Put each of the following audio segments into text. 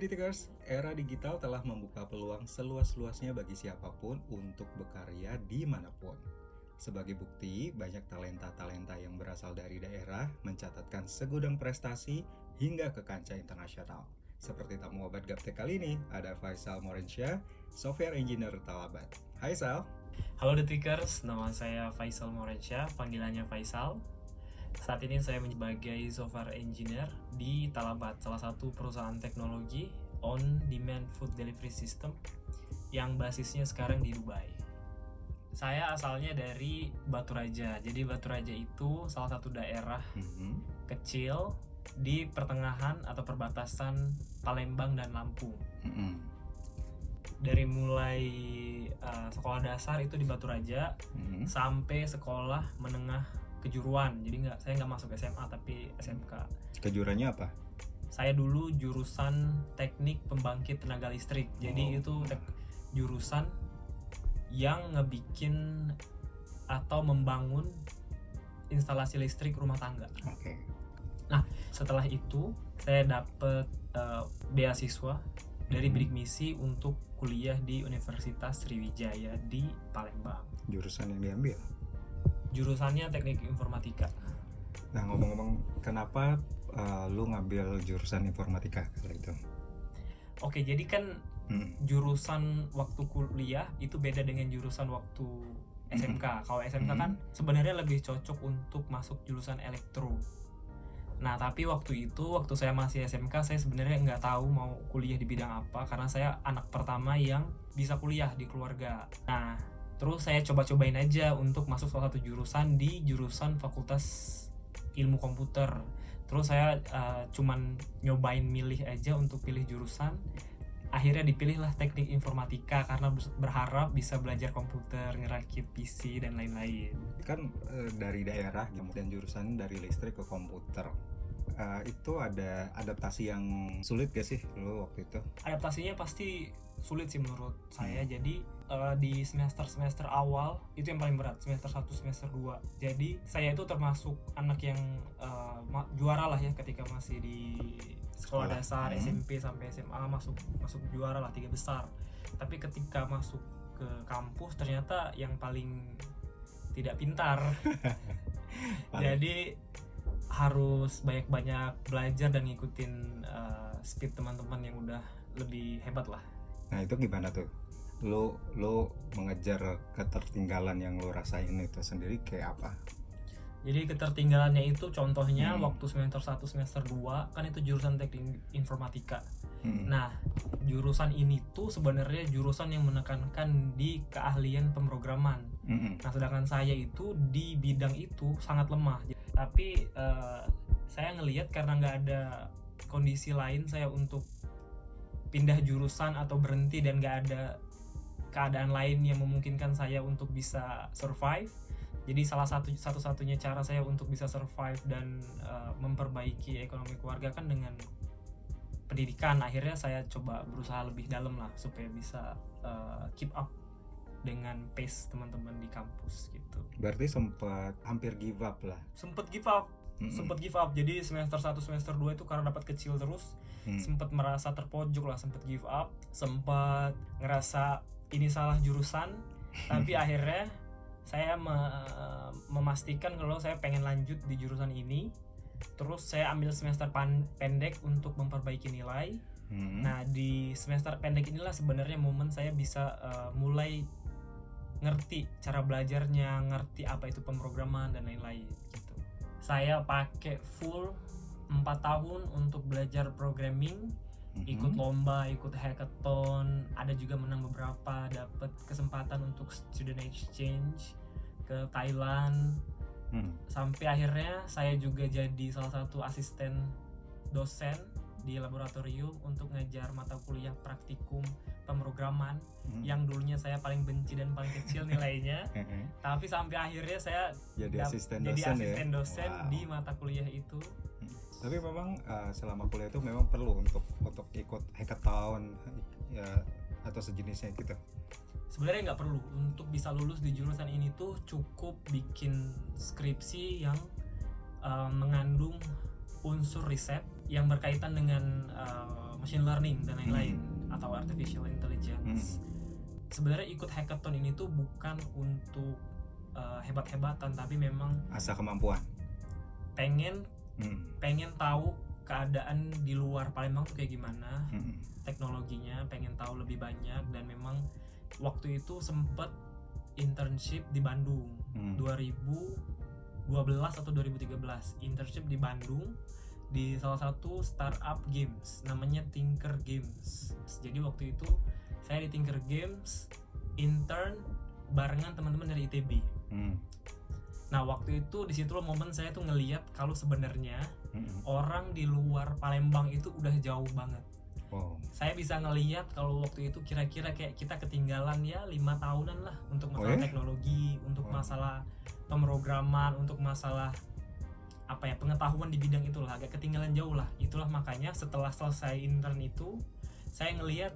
Ditikers, era digital telah membuka peluang seluas-luasnya bagi siapa pun untuk berkarya di mana pun. Sebagai bukti, banyak talenta-talenta yang berasal dari daerah mencatatkan segudang prestasi hingga ke kancah internasional. Seperti tamu obat gaptek kali ini, ada Faisal Morensyah, software engineer Talabat. Hai Sal. Halo Detikers, nama saya Faisal Morensyah, panggilannya Faisal. Saat ini saya sebagai software engineer di Talabat, salah satu perusahaan teknologi on-demand food delivery system yang basisnya sekarang di Dubai. Saya asalnya dari Batu Raja. Jadi Batu Raja itu salah satu daerah Mhm. kecil di pertengahan atau perbatasan Palembang dan Lampung. Mhm. Dari mulai uh, sekolah dasar itu di Batu Raja Mhm. sampai sekolah menengah kejuruan. Jadi nggak saya nggak masuk SMA tapi SMK. Kejurannya apa? Saya dulu jurusan teknik pembangkit tenaga listrik. Jadi Oh. itu jurusan yang ngebikin atau membangun instalasi listrik rumah tangga. Oke. Nah, setelah itu saya dapet uh, beasiswa dari Hmm. bidik misi untuk kuliah di Universitas Sriwijaya di Palembang. Jurusan yang diambil. Jurusannya Teknik Informatika. Nah ngomong-ngomong, kenapa uh, lu ngambil jurusan informatika kala itu? Oke, jadi kan Hmm. jurusan waktu kuliah itu beda dengan jurusan waktu SMK. Kalau SMK Hmm. kan sebenarnya lebih cocok untuk masuk jurusan elektro. Nah, tapi waktu itu, waktu saya masih SMK, saya sebenarnya nggak tahu mau kuliah di bidang apa karena saya anak pertama yang bisa kuliah di keluarga. Nah, terus saya coba-cobain aja untuk masuk salah satu jurusan di jurusan Fakultas Ilmu Komputer. Terus saya uh, cuman nyobain milih aja untuk pilih jurusan. Akhirnya dipilihlah teknik informatika karena ber- berharap bisa belajar komputer, ngerakit PC dan lain-lain. Kan uh, dari daerah, kemudian jurusan dari listrik ke komputer. Uh, itu ada adaptasi yang sulit gak sih lu waktu itu? adaptasinya pasti sulit sih menurut saya. Jadi eh, di semester-semester awal itu yang paling berat, semester 1, semester 2. Jadi saya itu termasuk anak yang ma- juara lah ya ketika masih di sekolah dasar, Hmm. SMP sampai SMA masuk masuk juara lah tiga besar. Tapi ketika masuk ke kampus ternyata yang paling tidak pintar. Jadi harus banyak-banyak belajar dan ngikutin uh, speed teman-teman yang udah lebih hebat lah. Nah itu gimana tuh? Lu lu mengejar ketertinggalan yang lu rasain itu sendiri kayak apa? Jadi ketertinggalannya itu contohnya Hmm. waktu semester 1 semester 2 kan itu jurusan teknik informatika. Hmm. Nah, jurusan ini tuh sebenarnya jurusan yang menekankan di keahlian pemrograman. Mm-mm. Nah, sedangkan saya itu di bidang itu sangat lemah. Tapi eh, saya ngelihat karena nggak ada kondisi lain saya untuk pindah jurusan atau berhenti dan nggak ada keadaan lain yang memungkinkan saya untuk bisa survive. Jadi salah satu satu-satunya cara saya untuk bisa survive dan eh, memperbaiki ekonomi keluarga kan dengan pendidikan. Akhirnya saya coba berusaha lebih dalam lah supaya bisa eh, keep up dengan pace teman-teman di kampus gitu. Berarti sempat hampir give up lah. Sempet give up, Mm-mm. sempet give up. Jadi semester 1 semester 2 itu karena dapat kecil terus, Hmm. sempet merasa terpojok lah, sempet give up, sempet ngerasa ini salah jurusan, tapi akhirnya saya me- memastikan kalau saya pengen lanjut di jurusan ini. Terus saya ambil semester pan- pendek untuk memperbaiki nilai. Hmm. Nah, di semester pendek inilah sebenarnya momen saya bisa uh, mulai ngerti cara belajarnya, ngerti apa itu pemrograman dan lain-lain gitu. Saya pakai full 4 tahun untuk belajar programming. Ikut lomba, ikut hackathon, ada juga menang beberapa, dapat kesempatan untuk student exchange ke Thailand, Hmm. sampai akhirnya saya juga jadi salah satu asisten dosen di laboratorium untuk ngajar mata kuliah praktikum pemrograman Hmm. yang dulunya saya paling benci dan paling kecil nilainya tapi sampai akhirnya saya Jadi asisten jadi dosen ya? asisten dosen Wow. di mata kuliah itu. Tapi memang uh, selama kuliah itu memang perlu untuk untuk ikut hackathon ya atau sejenisnya gitu. sebenarnya nggak perlu untuk bisa lulus di jurusan ini tuh cukup bikin skripsi yang uh, mengandung unsur riset yang berkaitan dengan uh, machine learning dan lain-lain atau artificial intelligence. Sebenarnya ikut hackathon ini tuh bukan untuk uh, hebat-hebatan tapi memang Asa kemampuan. pengen Hmm. pengen tahu keadaan di luar Palembang tuh kayak gimana Hmm. teknologinya pengen tahu lebih banyak dan memang waktu itu sempet internship di Bandung Hmm. 2012 atau 2013 internship di Bandung di salah satu startup games namanya Tinker Games jadi waktu itu saya di Tinker Games intern barengan teman-teman dari ITB Hmm. Nah waktu itu di situ momen saya tuh ngeliat kalau sebenarnya Hmm. orang di luar Palembang itu udah jauh banget Wow. saya bisa ngeliat kalau waktu itu kira-kira kayak kita ketinggalan ya lima tahunan lah untuk Oh masalah ya? teknologi, untuk Wow. masalah pemrograman, untuk masalah apa ya pengetahuan di bidang itulah agak ketinggalan jauh lah. Itulah makanya setelah selesai intern itu saya ngeliat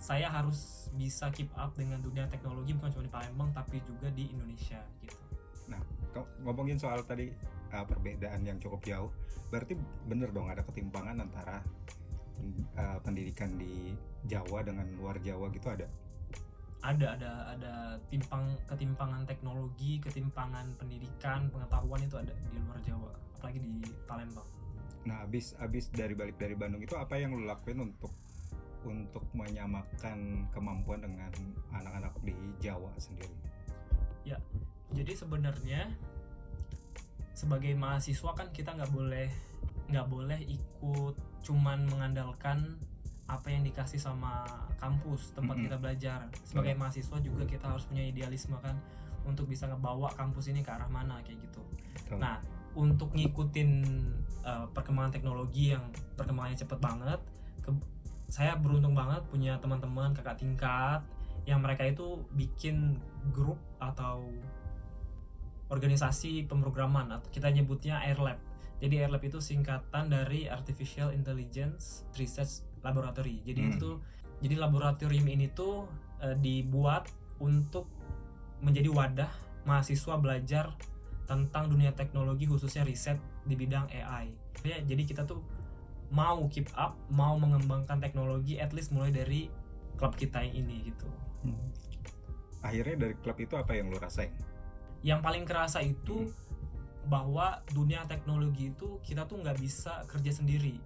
saya harus bisa keep up dengan dunia teknologi bukan cuma di Palembang tapi juga di Indonesia gitu. Kau ngomongin soal tadi uh, perbedaan yang cukup jauh, berarti bener dong ada ketimpangan antara uh, pendidikan di Jawa dengan luar Jawa gitu ada. ada ada ada timpang ketimpangan teknologi ketimpangan pendidikan pengetahuan itu ada di luar Jawa apalagi di Palembang Nah, abis abis dari balik dari Bandung itu apa yang lu lakuin untuk untuk menyamakan kemampuan dengan anak-anak di Jawa sendiri? Jadi sebenarnya sebagai mahasiswa kan kita nggak boleh nggak boleh ikut cuman mengandalkan apa yang dikasih sama kampus tempat Mm-mm. kita belajar sebagai mahasiswa juga kita harus punya idealisme kan untuk bisa ngebawa kampus ini ke arah mana kayak gitu Betul. Nah, untuk ngikutin uh, perkembangan teknologi yang perkembangannya cepet banget, ke- saya beruntung banget punya teman-teman kakak tingkat yang mereka itu bikin grup atau organisasi pemrograman atau kita nyebutnya AirLab. Jadi AirLab itu singkatan dari Artificial Intelligence Research Laboratory. Jadi Hmm. itu jadi laboratorium ini tuh uh, dibuat untuk menjadi wadah mahasiswa belajar tentang dunia teknologi khususnya riset di bidang AI. Ya, jadi kita tuh mau keep up, mau mengembangkan teknologi at least mulai dari klub kita yang ini gitu. Hmm. Akhirnya dari klub itu apa yang lu rasain? Yang paling kerasa itu bahwa dunia teknologi itu kita tuh nggak bisa kerja sendiri.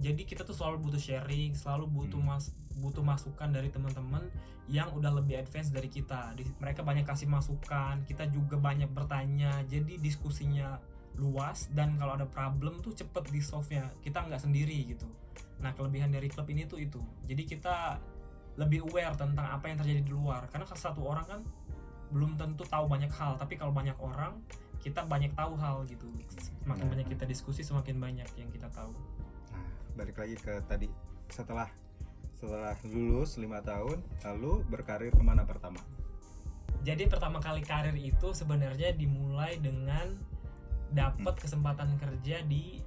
Jadi kita tuh selalu butuh sharing, selalu butuh Hmm. mas butuh masukan dari teman-teman yang udah lebih advance dari kita. Di- mereka banyak kasih masukan, kita juga banyak bertanya. Jadi diskusinya luas dan kalau ada problem tuh cepet di solve nya kita nggak sendiri gitu. Nah kelebihan dari klub ini tuh itu. Jadi kita lebih aware tentang apa yang terjadi di luar. Karena satu orang kan belum tentu tahu banyak hal, tapi kalau banyak orang kita banyak tahu hal gitu. Semakin Nah. banyak kita diskusi, semakin banyak yang kita tahu. Nah, balik lagi ke tadi setelah setelah lulus lima tahun, lalu berkarir ke mana pertama? Jadi pertama kali karir itu sebenarnya dimulai dengan dapat kesempatan kerja di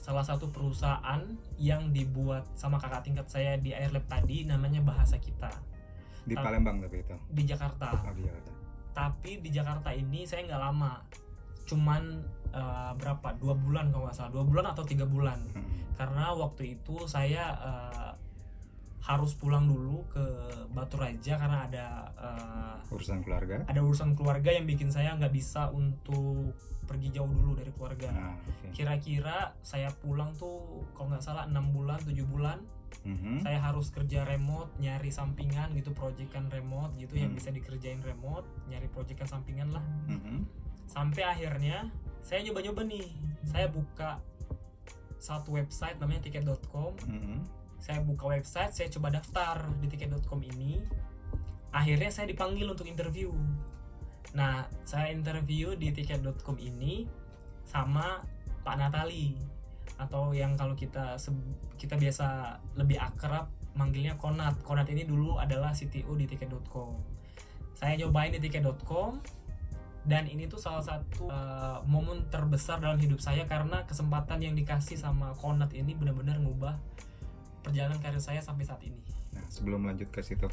salah satu perusahaan yang dibuat sama kakak tingkat saya di Airlab tadi namanya Bahasa Kita Di. Palembang tapi itu. di Jakarta. Oh, di Jakarta. Tapi di Jakarta ini saya nggak lama, cuman eh, berapa dua bulan kalau nggak salah dua bulan atau tiga bulan Hmm. karena waktu itu saya eh, harus pulang dulu ke Batu Raja karena ada eh, Urusan keluarga. ada urusan keluarga yang bikin saya nggak bisa untuk pergi jauh dulu dari keluarga. Nah, oke. Kira-kira saya pulang tuh kalau nggak salah enam bulan tujuh bulan Mhm. saya harus kerja remote nyari sampingan gitu proyekan remote gitu yang Hmm. bisa dikerjain remote nyari proyekan sampingan lah Mhm. sampai akhirnya saya nyoba-nyoba nih saya buka satu website namanya tiket.com Mhm. saya buka website saya coba daftar di tiket.com ini akhirnya saya dipanggil untuk interview nah saya interview di tiket.com ini sama Pak Natali atau yang kalau kita kita biasa lebih akrab manggilnya Konat Konat ini dulu adalah CTO di tiket.com saya nyobain di tiket.com dan ini tuh salah satu uh, momen terbesar dalam hidup saya karena kesempatan yang dikasih sama Konat ini benar-benar ngubah perjalanan karir saya sampai saat ini. Nah, sebelum lanjut ke situ,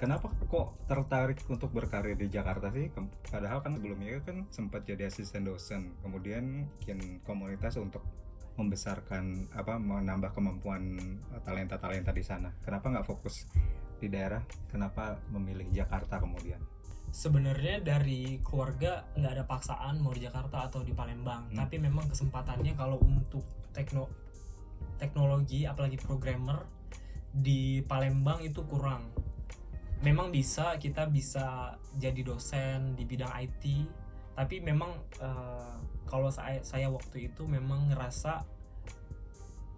kenapa kok tertarik untuk berkarir di Jakarta sih? Padahal kan sebelumnya kan sempat jadi asisten dosen, kemudian bikin komunitas untuk membesarkan apa menambah kemampuan talenta talenta di sana. Kenapa nggak fokus di daerah? Kenapa memilih Jakarta kemudian? Sebenarnya dari keluarga nggak ada paksaan mau di Jakarta atau di Palembang. Hmm. tapi memang kesempatannya kalau untuk tekno teknologi apalagi programmer di Palembang itu kurang. Memang bisa kita bisa jadi dosen di bidang IT tapi memang eh, kalau saya saya waktu itu memang ngerasa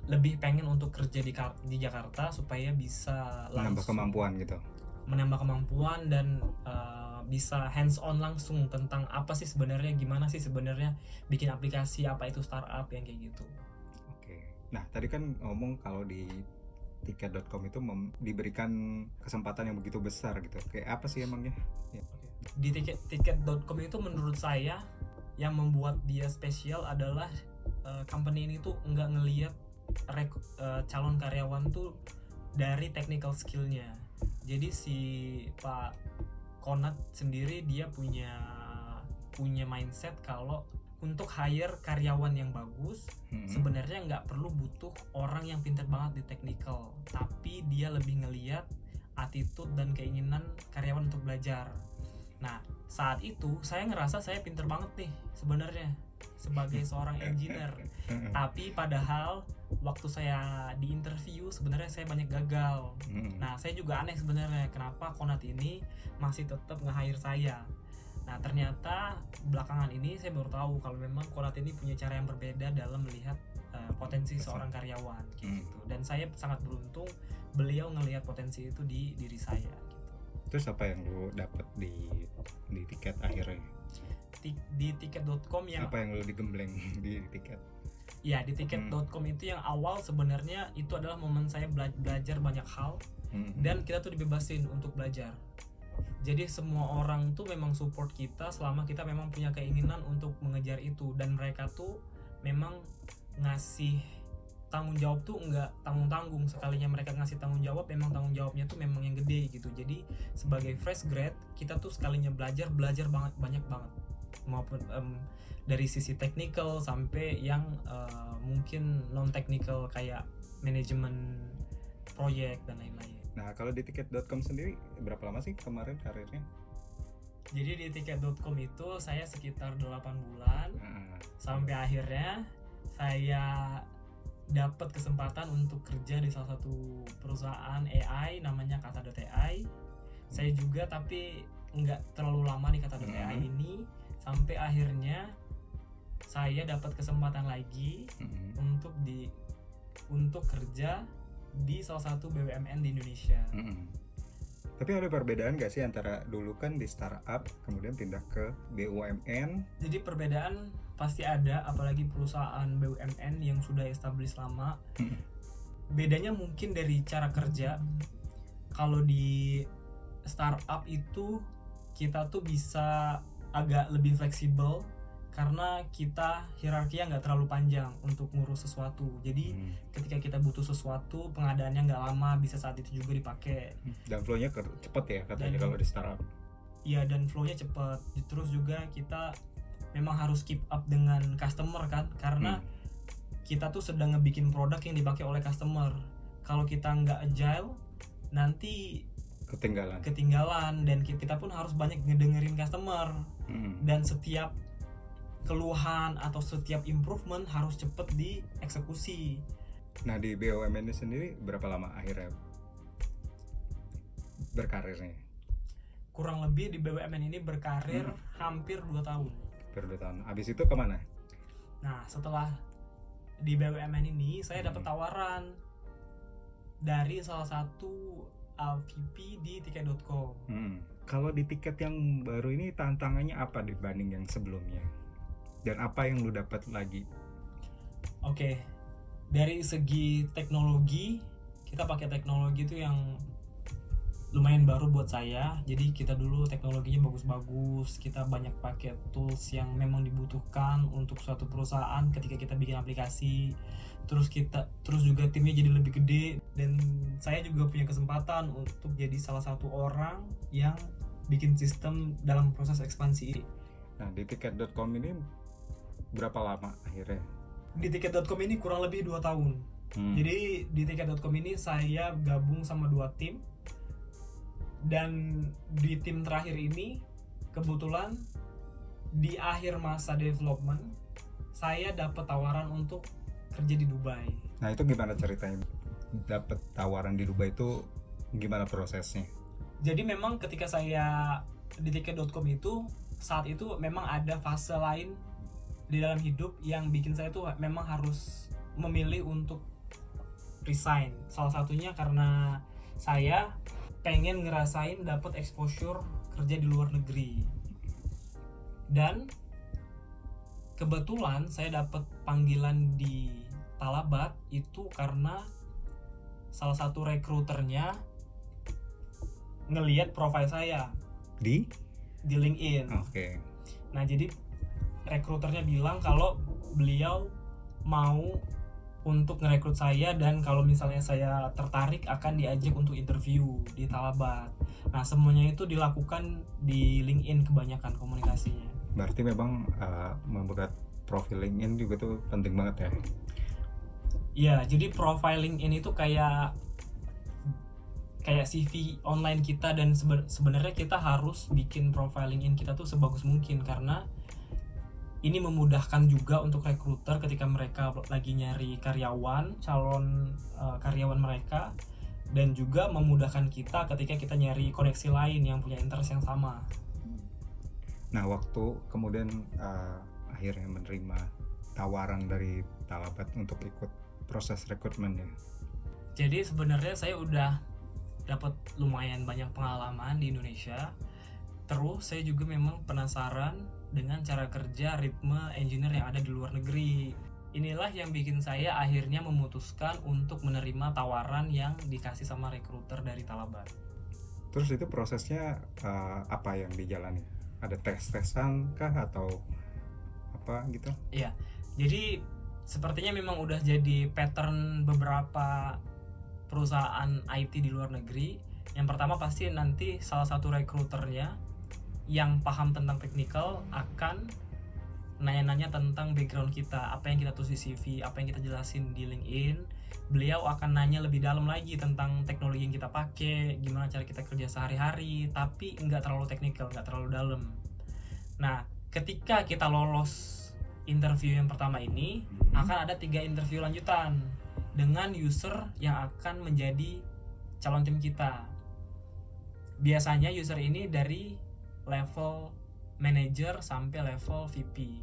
lebih pengen untuk kerja di di Jakarta supaya bisa menambah langsung- kemampuan gitu? menambah kemampuan dan uh, bisa hands on langsung tentang apa sih sebenarnya gimana sih sebenarnya bikin aplikasi apa itu startup yang kayak gitu. oke. Nah tadi kan ngomong kalau di tiket.com itu diberikan kesempatan yang begitu besar gitu. Kayak apa sih emangnya? Di tiket tiket.com itu menurut saya yang membuat dia spesial adalah uh, company ini tuh nggak ngelihat rek- uh, calon karyawan tuh dari technical skillnya. Jadi si Pak Konat sendiri dia punya punya mindset kalau untuk hire karyawan yang bagus Hmm. sebenarnya nggak perlu butuh orang yang pintar banget di technical tapi dia lebih ngeliat attitude dan keinginan karyawan untuk belajar nah saat itu saya ngerasa saya pinter banget nih sebenarnya sebagai seorang engineer tapi padahal waktu saya di interview sebenarnya saya banyak gagal. Nah, saya juga aneh sebenarnya kenapa Konat ini masih tetap nge-hire saya. Nah, ternyata belakangan ini saya baru tahu kalau memang Konat ini punya cara yang berbeda dalam melihat uh, potensi seorang karyawan kayak Hmm. gitu. Dan saya sangat beruntung beliau ngelihat potensi itu di diri saya. Terus apa yang lu dapet di di tiket akhirnya Ti- Di tiket.com yang apa yang lu digembleng di tiket ya di tiket.com itu yang awal sebenarnya itu adalah momen saya bela- belajar banyak hal Hmm. dan kita tuh dibebasin untuk belajar. Jadi semua orang tuh memang support kita selama kita memang punya keinginan untuk mengejar itu dan mereka tuh memang ngasih tanggung jawab tuh nggak tanggung tanggung. Sekalinya mereka ngasih tanggung jawab memang tanggung jawabnya tuh memang yang gede gitu. Jadi sebagai fresh grad kita tuh sekalinya belajar belajar banget banyak banget. Maupun em, dari sisi technical sampai yang eh, mungkin non technical kayak manajemen proyek dan lain-lain. Nah kalau di tiket.com sendiri berapa lama sih kemarin karirnya? Jadi di tiket.com itu saya sekitar 8 bulan. Nah, sampai akhirnya saya dapat kesempatan untuk kerja di salah satu perusahaan AI namanya Kata.ai. Saya juga tapi nggak terlalu lama di Kata.ai Mhm. ini sampai akhirnya saya dapat kesempatan lagi mm-mm. untuk di untuk kerja di salah satu BUMN di Indonesia. Mm-mm. Tapi ada perbedaan gak sih antara dulu kan di startup kemudian pindah ke BUMN? Jadi perbedaan pasti ada, apalagi perusahaan BUMN yang sudah established lama. Hmm. Bedanya mungkin dari cara kerja. Kalau di startup itu kita tuh bisa agak lebih fleksibel karena kita hierarkinya nggak terlalu panjang untuk ngurus sesuatu. Jadi Hmm. ketika kita butuh sesuatu, pengadaannya nggak lama, bisa saat itu juga dipakai. Dan flow-nya cepet ya katanya Dan- kalau di startup. Iya dan flow-nya cepet. Terus juga kita memang harus keep up dengan customer kan, karena Hmm. kita tuh sedang ngebikin produk yang dipakai oleh customer. Kalau kita nggak agile, nanti Ketinggalan. ketinggalan dan ki- kita pun harus banyak ngedengerin customer Hmm. dan setiap keluhan atau setiap improvement harus cepet dieksekusi. Nah di BUMN ini sendiri berapa lama akhirnya berkarirnya? Kurang lebih di BUMN ini berkarir Hmm. hampir 2 tahun. Dua tahun. Abis itu ke mana? Nah, setelah di BUMN ini saya dapat Hmm. tawaran dari salah satu uh, VP di tiket.com. Hmm. Kalau di tiket yang baru ini tantangannya apa dibanding yang sebelumnya? Dan apa yang lu dapat lagi? Oke. Dari segi teknologi, kita pakai teknologi itu yang lumayan baru buat saya. Jadi kita dulu teknologinya bagus-bagus, kita banyak pakai tools yang memang dibutuhkan untuk suatu perusahaan ketika kita bikin aplikasi. Terus kita terus juga timnya jadi lebih gede dan saya juga punya kesempatan untuk jadi salah satu orang yang bikin sistem dalam proses ekspansi. Nah di tiket.com ini berapa lama akhirnya di tiket.com ini kurang lebih dua tahun. Hmm. Jadi di tiket.com ini saya gabung sama dua tim dan di tim terakhir ini kebetulan di akhir masa development saya dapat tawaran untuk kerja di Dubai. Nah itu gimana ceritanya? Dapat tawaran di Dubai itu gimana prosesnya? Jadi memang ketika saya di tiket.com itu saat itu memang ada fase lain di dalam hidup yang bikin saya tuh memang harus memilih untuk resign. Salah satunya karena saya pengen ngerasain dapat exposure kerja di luar negeri. Dan kebetulan saya dapat panggilan di Talabat itu karena salah satu rekruternya ngelihat profil saya Di? di LinkedIn. Oke. Nah, jadi rekruternya bilang kalau beliau mau untuk ngerekrut saya dan kalau misalnya saya tertarik akan diajak untuk interview di Talabat. Nah, semuanya itu dilakukan di LinkedIn kebanyakan komunikasinya. Berarti memang uh, membuat profil LinkedIn juga tuh penting banget ya. Iya, jadi profile LinkedIn itu kayak kayak CV online kita dan sebe- sebenarnya kita harus bikin profile LinkedIn kita tuh sebagus mungkin karena ini memudahkan juga untuk rekruter ketika mereka lagi nyari karyawan, calon eh, karyawan mereka dan juga memudahkan kita ketika kita nyari koneksi lain yang punya interest yang sama. Nah waktu kemudian uh, akhirnya menerima tawaran dari Talabat untuk ikut proses rekrutmen ya. Jadi sebenarnya saya udah dapat lumayan banyak pengalaman di Indonesia. Terus saya juga memang penasaran dengan cara kerja ritme engineer yang ada di luar negeri. Inilah yang bikin saya akhirnya memutuskan untuk menerima tawaran yang dikasih sama rekruter dari Talabat. Terus itu prosesnya uh, apa yang dijalani? Ada tes-tesan kah atau apa gitu? Jadi sepertinya memang udah jadi pattern beberapa perusahaan IT di luar negeri. Yang pertama pasti nanti salah satu rekruternya yang paham tentang technical akan nanya-nanya tentang background kita, apa yang kita tulis di CV, apa yang kita jelasin di LinkedIn. Beliau akan nanya lebih dalam lagi tentang teknologi yang kita pakai, gimana cara kita kerja sehari-hari, tapi nggak terlalu teknikal, nggak terlalu dalam. Nah, ketika kita lolos interview yang pertama ini, akan ada tiga interview lanjutan dengan user yang akan menjadi calon tim kita. Biasanya user ini dari level manager sampai level VP.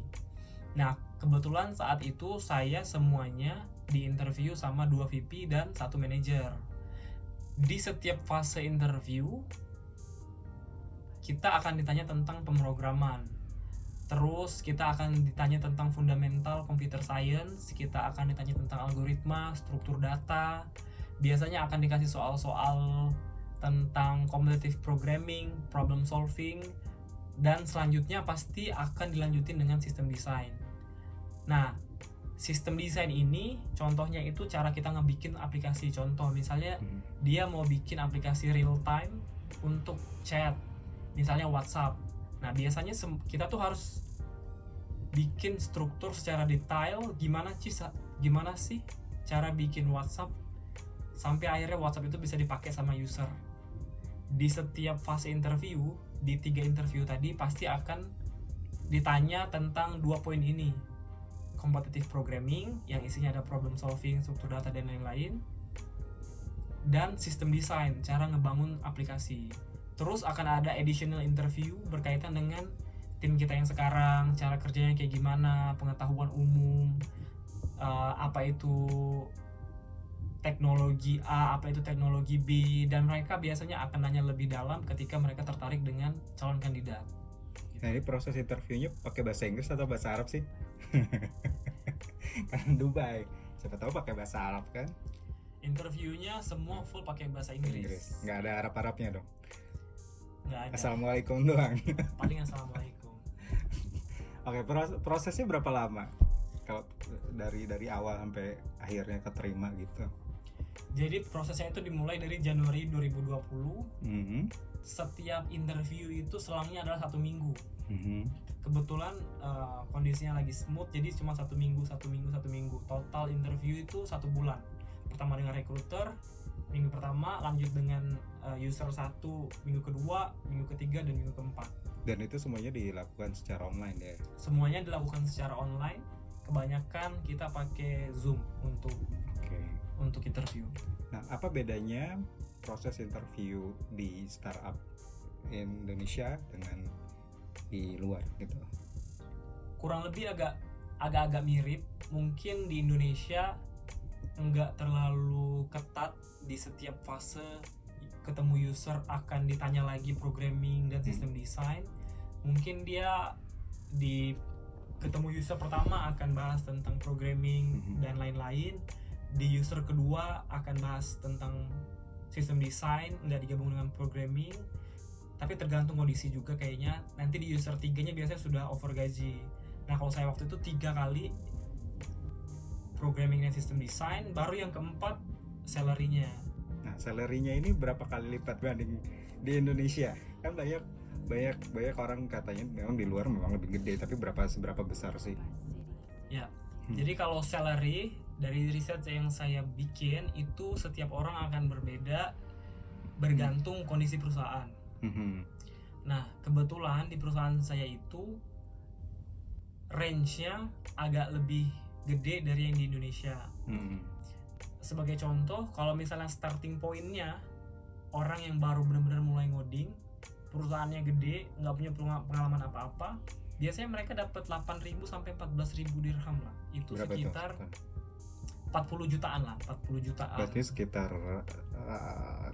Nah, kebetulan saat itu saya semuanya di interview sama dua VP dan satu manager. Di setiap fase interview kita akan ditanya tentang pemrograman. Terus kita akan ditanya tentang fundamental computer science, kita akan ditanya tentang algoritma, struktur data. Biasanya akan dikasih soal-soal tentang competitive programming, problem solving, dan selanjutnya pasti akan dilanjutin dengan sistem desain. Nah, sistem desain ini contohnya itu cara kita ngebikin aplikasi. Contoh misalnya Hmm. dia mau bikin aplikasi real time untuk chat misalnya WhatsApp nah biasanya kita tuh harus bikin struktur secara detail gimana sih gimana sih cara bikin WhatsApp sampai akhirnya WhatsApp itu bisa dipakai sama user di setiap fase interview di tiga interview tadi pasti akan ditanya tentang dua poin ini. Competitive programming yang isinya ada problem solving struktur data dan lain-lain. Dan sistem desain cara ngebangun aplikasi. Terus akan ada additional interview berkaitan dengan tim kita yang sekarang cara kerjanya kayak gimana pengetahuan umum eh, apa itu teknologi A apa itu teknologi B dan mereka biasanya akan nanya lebih dalam ketika mereka tertarik dengan calon kandidat Nah ini proses interviewnya pakai bahasa Inggris atau bahasa Arab sih? Karena Dubai, siapa tahu pakai bahasa Arab kan? interviewnya semua full pakai bahasa Inggris, Nggak ada Arab-Arabnya dong. nggak ada Assalamualaikum doang. paling assalamualaikum Oke, pros- prosesnya berapa lama? Kalau dari dari awal sampai akhirnya keterima gitu. Jadi prosesnya itu dimulai dari Januari 2020 Mhm. setiap interview itu selangnya adalah satu minggu Mhm. kebetulan eh, kondisinya lagi smooth jadi cuma satu minggu satu minggu satu minggu total interview itu satu bulan pertama dengan recruiter minggu pertama lanjut dengan eh, user satu minggu kedua minggu ketiga dan minggu keempat Dan itu semuanya dilakukan secara online ya. semuanya dilakukan secara online kebanyakan kita pakai zoom untuk. Untuk interview. Nah, apa bedanya proses interview di startup Indonesia dengan di luar gitu? kurang lebih agak agak-agak mirip. Mungkin di Indonesia nggak terlalu ketat di setiap fase ketemu user akan ditanya lagi programming dan sistem desain. Mungkin dia di ketemu user pertama akan bahas tentang programming Mhm. dan lain-lain di user kedua akan bahas tentang sistem desain nggak digabung dengan programming tapi tergantung kondisi juga kayaknya nanti di user tiganya biasanya sudah over gaji nah kalau saya waktu itu tiga kali programming dan sistem desain baru yang keempat salary-nya Nah, salary-nya ini berapa kali lipat banding di Indonesia? Kan banyak banyak banyak orang katanya memang di luar memang lebih gede, tapi berapa seberapa besar sih? Ya. Hmm. Jadi kalau salary dari riset yang saya bikin itu setiap orang akan berbeda bergantung kondisi perusahaan. Mhm. Nah, kebetulan di perusahaan saya itu range-nya agak lebih gede dari yang di Indonesia. Mhm. Sebagai contoh, kalau misalnya starting point-nya orang yang baru benar-benar mulai ngoding, perusahaannya gede, nggak punya penga- pengalaman apa-apa, biasanya mereka dapat 8.000 sampai 14.000 dirham lah. Itu Berapa sekitar tuh? 40 jutaan lah, 40 jutaan. Berarti sekitar uh,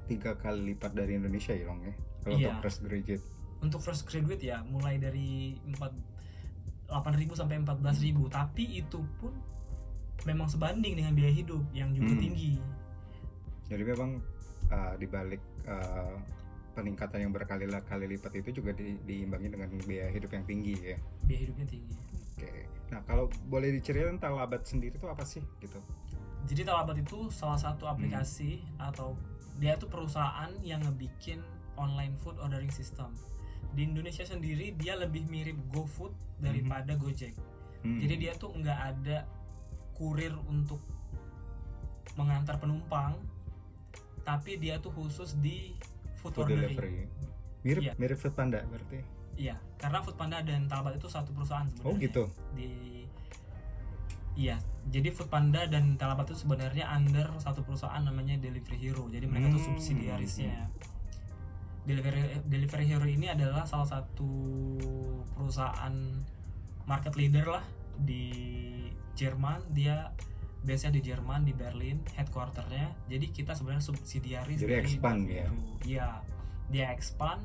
tiga kali lipat dari Indonesia ya, Long ya? Kalau Iya. untuk fresh graduate. Untuk fresh graduate ya mulai dari 4 8.000 sampai 14.000, tapi itu pun memang sebanding dengan biaya hidup yang juga Hmm. tinggi. Jadi memang uh, di balik uh, peningkatan yang berkali-kali lipat itu juga di- diimbangi dengan biaya hidup yang tinggi ya. Biaya hidupnya tinggi. Oke. Nah, kalau boleh diceritain Talabat sendiri itu apa sih gitu? Jadi Talabat itu salah satu aplikasi atau dia itu perusahaan yang ngebikin online food ordering system. Di Indonesia sendiri dia lebih mirip GoFood daripada Gojek. Hmm. Jadi dia tuh nggak ada kurir untuk mengantar penumpang, tapi dia tuh khusus di food, food ordering. delivery. Mirip Iya. mirip Food Panda berarti. Iya, karena Foodpanda dan Talabat itu satu perusahaan sebenarnya. Oh gitu. Di Iya, jadi Foodpanda dan Talabat itu sebenarnya under satu perusahaan namanya Delivery Hero. Jadi mereka tuh Hmm. subsidiarisnya. Delivery Delivery Hero ini adalah salah satu perusahaan market leader lah di Jerman. Dia biasanya di Jerman di Berlin headquarternya. Jadi kita sebenarnya subsidiaris Jadi expand ya? Iya, dia expand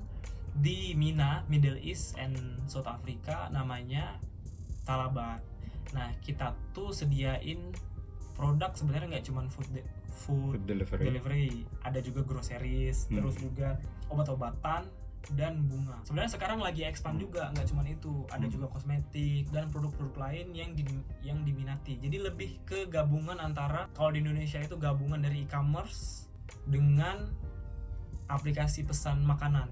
di Mina, Middle East and South Africa namanya Talabat. Nah, kita tuh sediain produk sebenarnya nggak cuman food de- food Food delivery. delivery, ada juga groceries, Hmm. terus juga obat-obatan dan bunga. Sebenarnya sekarang lagi expand Hmm. juga, nggak cuman itu, ada Hmm. juga kosmetik dan produk-produk lain yang di- yang diminati. Jadi lebih ke gabungan antara kalau di Indonesia itu gabungan dari e-commerce dengan aplikasi pesan makanan.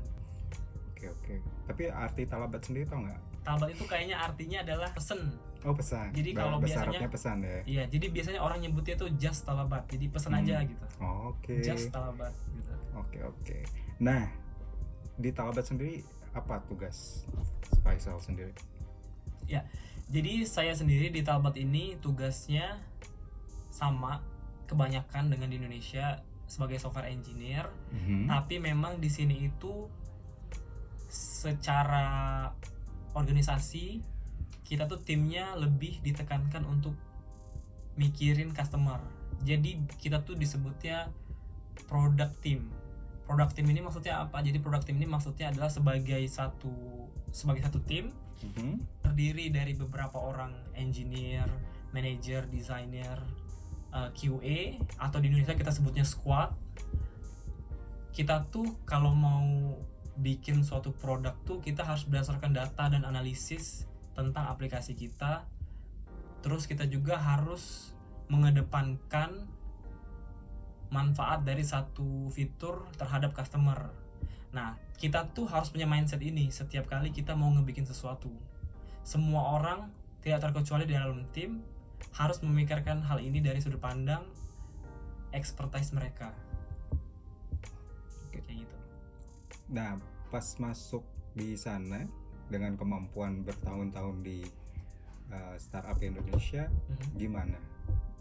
Oke oke. Tapi arti Talabat sendiri tau nggak? Talabat itu kayaknya artinya adalah pesen. Oh pesan. Jadi kalau biasanya- pesan ya. Iya, jadi biasanya orang nyebutnya tuh just talabat. Jadi pesan Hmm. aja gitu. Oh, Oke. Just talabat gitu. Oke oke. Nah di Talabat sendiri apa tugas Faisal sendiri? Jadi saya sendiri di Talbat ini tugasnya sama kebanyakan dengan di Indonesia sebagai software engineer, Mhm. tapi memang di sini itu secara organisasi kita tuh timnya lebih ditekankan untuk mikirin customer. Jadi kita tuh disebutnya product team. Product team ini maksudnya apa? Jadi product team ini maksudnya adalah sebagai satu sebagai satu tim Mhm. terdiri dari beberapa orang engineer, manager, designer, uh, QA atau di Indonesia kita sebutnya squad. Kita tuh kalau mau bikin suatu produk tuh kita harus berdasarkan data dan analisis tentang aplikasi kita. Terus kita juga harus mengedepankan manfaat dari satu fitur terhadap customer. Nah, kita tuh harus punya mindset ini setiap kali kita mau ngebikin sesuatu. Semua orang tidak terkecuali di dalam tim harus memikirkan hal ini dari sudut pandang expertise mereka. Kayak gitu. Nah, pas masuk di sana dengan kemampuan bertahun-tahun di uh, startup Indonesia, Mhm. gimana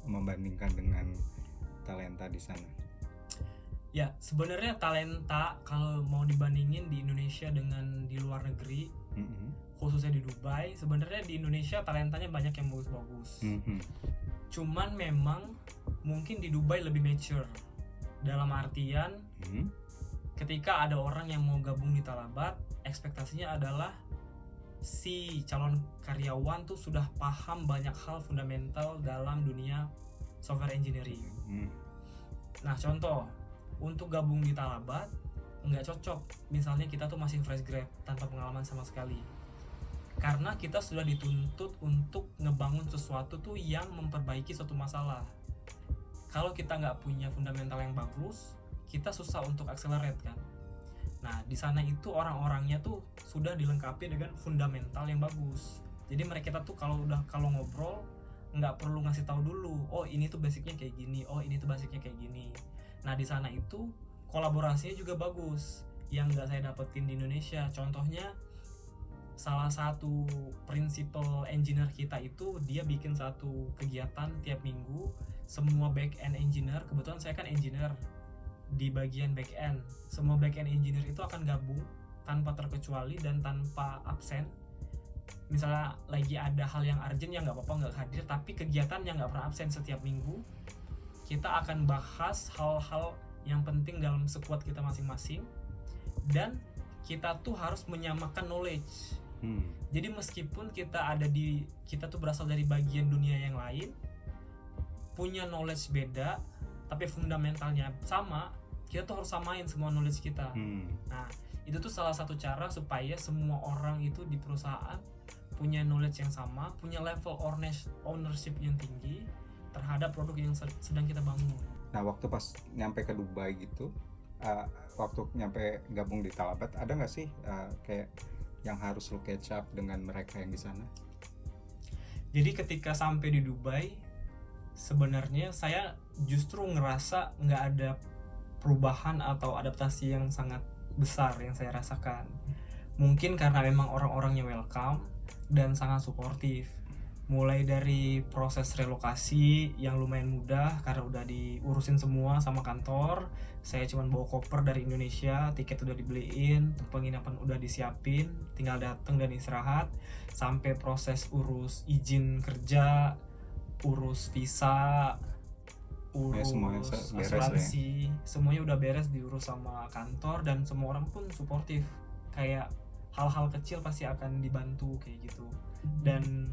membandingkan dengan talenta di sana? Ya, sebenarnya talenta kalau mau dibandingin di Indonesia dengan di luar negeri, Mhm. khususnya di Dubai, sebenarnya di Indonesia talentanya banyak yang bagus-bagus. Mhm. Cuman memang mungkin di Dubai lebih mature. Dalam artian Mhm. ketika ada orang yang mau gabung di Talabat, ekspektasinya adalah si calon karyawan tuh sudah paham banyak hal fundamental dalam dunia software engineering. Mhm. Nah, contoh untuk gabung di Talabat nggak cocok. Misalnya kita tuh masih fresh grad tanpa pengalaman sama sekali. Karena kita sudah dituntut untuk ngebangun sesuatu tuh yang memperbaiki suatu masalah. Kalau kita nggak punya fundamental yang bagus, kita susah untuk accelerate kan. Nah, di sana itu orang-orangnya tuh sudah dilengkapi dengan fundamental yang bagus. Jadi mereka tuh kalau udah kalau ngobrol nggak perlu ngasih tahu dulu, oh ini tuh basicnya kayak gini, oh ini tuh basicnya kayak gini. Nah di sana itu kolaborasinya juga bagus yang nggak saya dapetin di Indonesia. Contohnya salah satu prinsipal engineer kita itu dia bikin satu kegiatan tiap minggu semua back end engineer kebetulan saya kan engineer di bagian back end. Semua back end engineer itu akan gabung tanpa terkecuali dan tanpa absen. Misalnya lagi ada hal yang urgent yang nggak apa-apa nggak hadir tapi kegiatan yang nggak pernah absen setiap minggu kita akan bahas hal-hal yang penting dalam sekuat kita masing-masing. Dan kita tuh harus menyamakan knowledge. Hmm. jadi meskipun kita ada di kita tuh berasal dari bagian dunia yang lain punya knowledge beda tapi fundamentalnya sama kita tuh harus samain semua knowledge kita Hmm. Nah, itu tuh salah satu cara supaya semua orang itu di perusahaan punya knowledge yang sama, punya level ownership yang tinggi terhadap produk yang sed- sedang kita bangun. Nah, waktu pas nyampe ke Dubai gitu, uh, waktu nyampe gabung di Talabat, ada nggak sih uh, kayak yang harus lu catch up dengan mereka yang di sana? Jadi ketika sampai di Dubai, sebenarnya saya justru ngerasa nggak ada perubahan atau adaptasi yang sangat besar yang saya rasakan. Mungkin karena memang orang-orangnya welcome dan sangat suportif. Mulai dari proses relokasi yang lumayan mudah karena udah diurusin semua sama kantor. Saya cuma bawa koper dari Indonesia, tiket udah dibeliin, penginapan udah disiapin, tinggal datang dan istirahat. Sampai proses urus izin kerja, urus visa, urus semuanya se- beres lah ya. asuransi, semuanya udah beres diurus sama kantor dan semua orang pun suportif. Kayak hal-hal kecil pasti akan dibantu kayak gitu. Dan